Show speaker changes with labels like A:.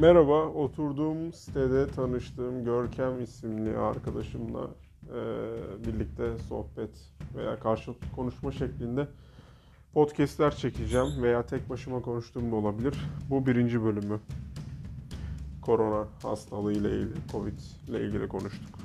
A: Merhaba, oturduğum sitede tanıştığım Görkem isimli arkadaşımla e, birlikte sohbet veya karşılıklı konuşma şeklinde podcastler çekeceğim veya tek başıma konuştuğum da olabilir. Bu birinci bölümü. Korona hastalığı ile ilgili, Covid ile ilgili konuştuk.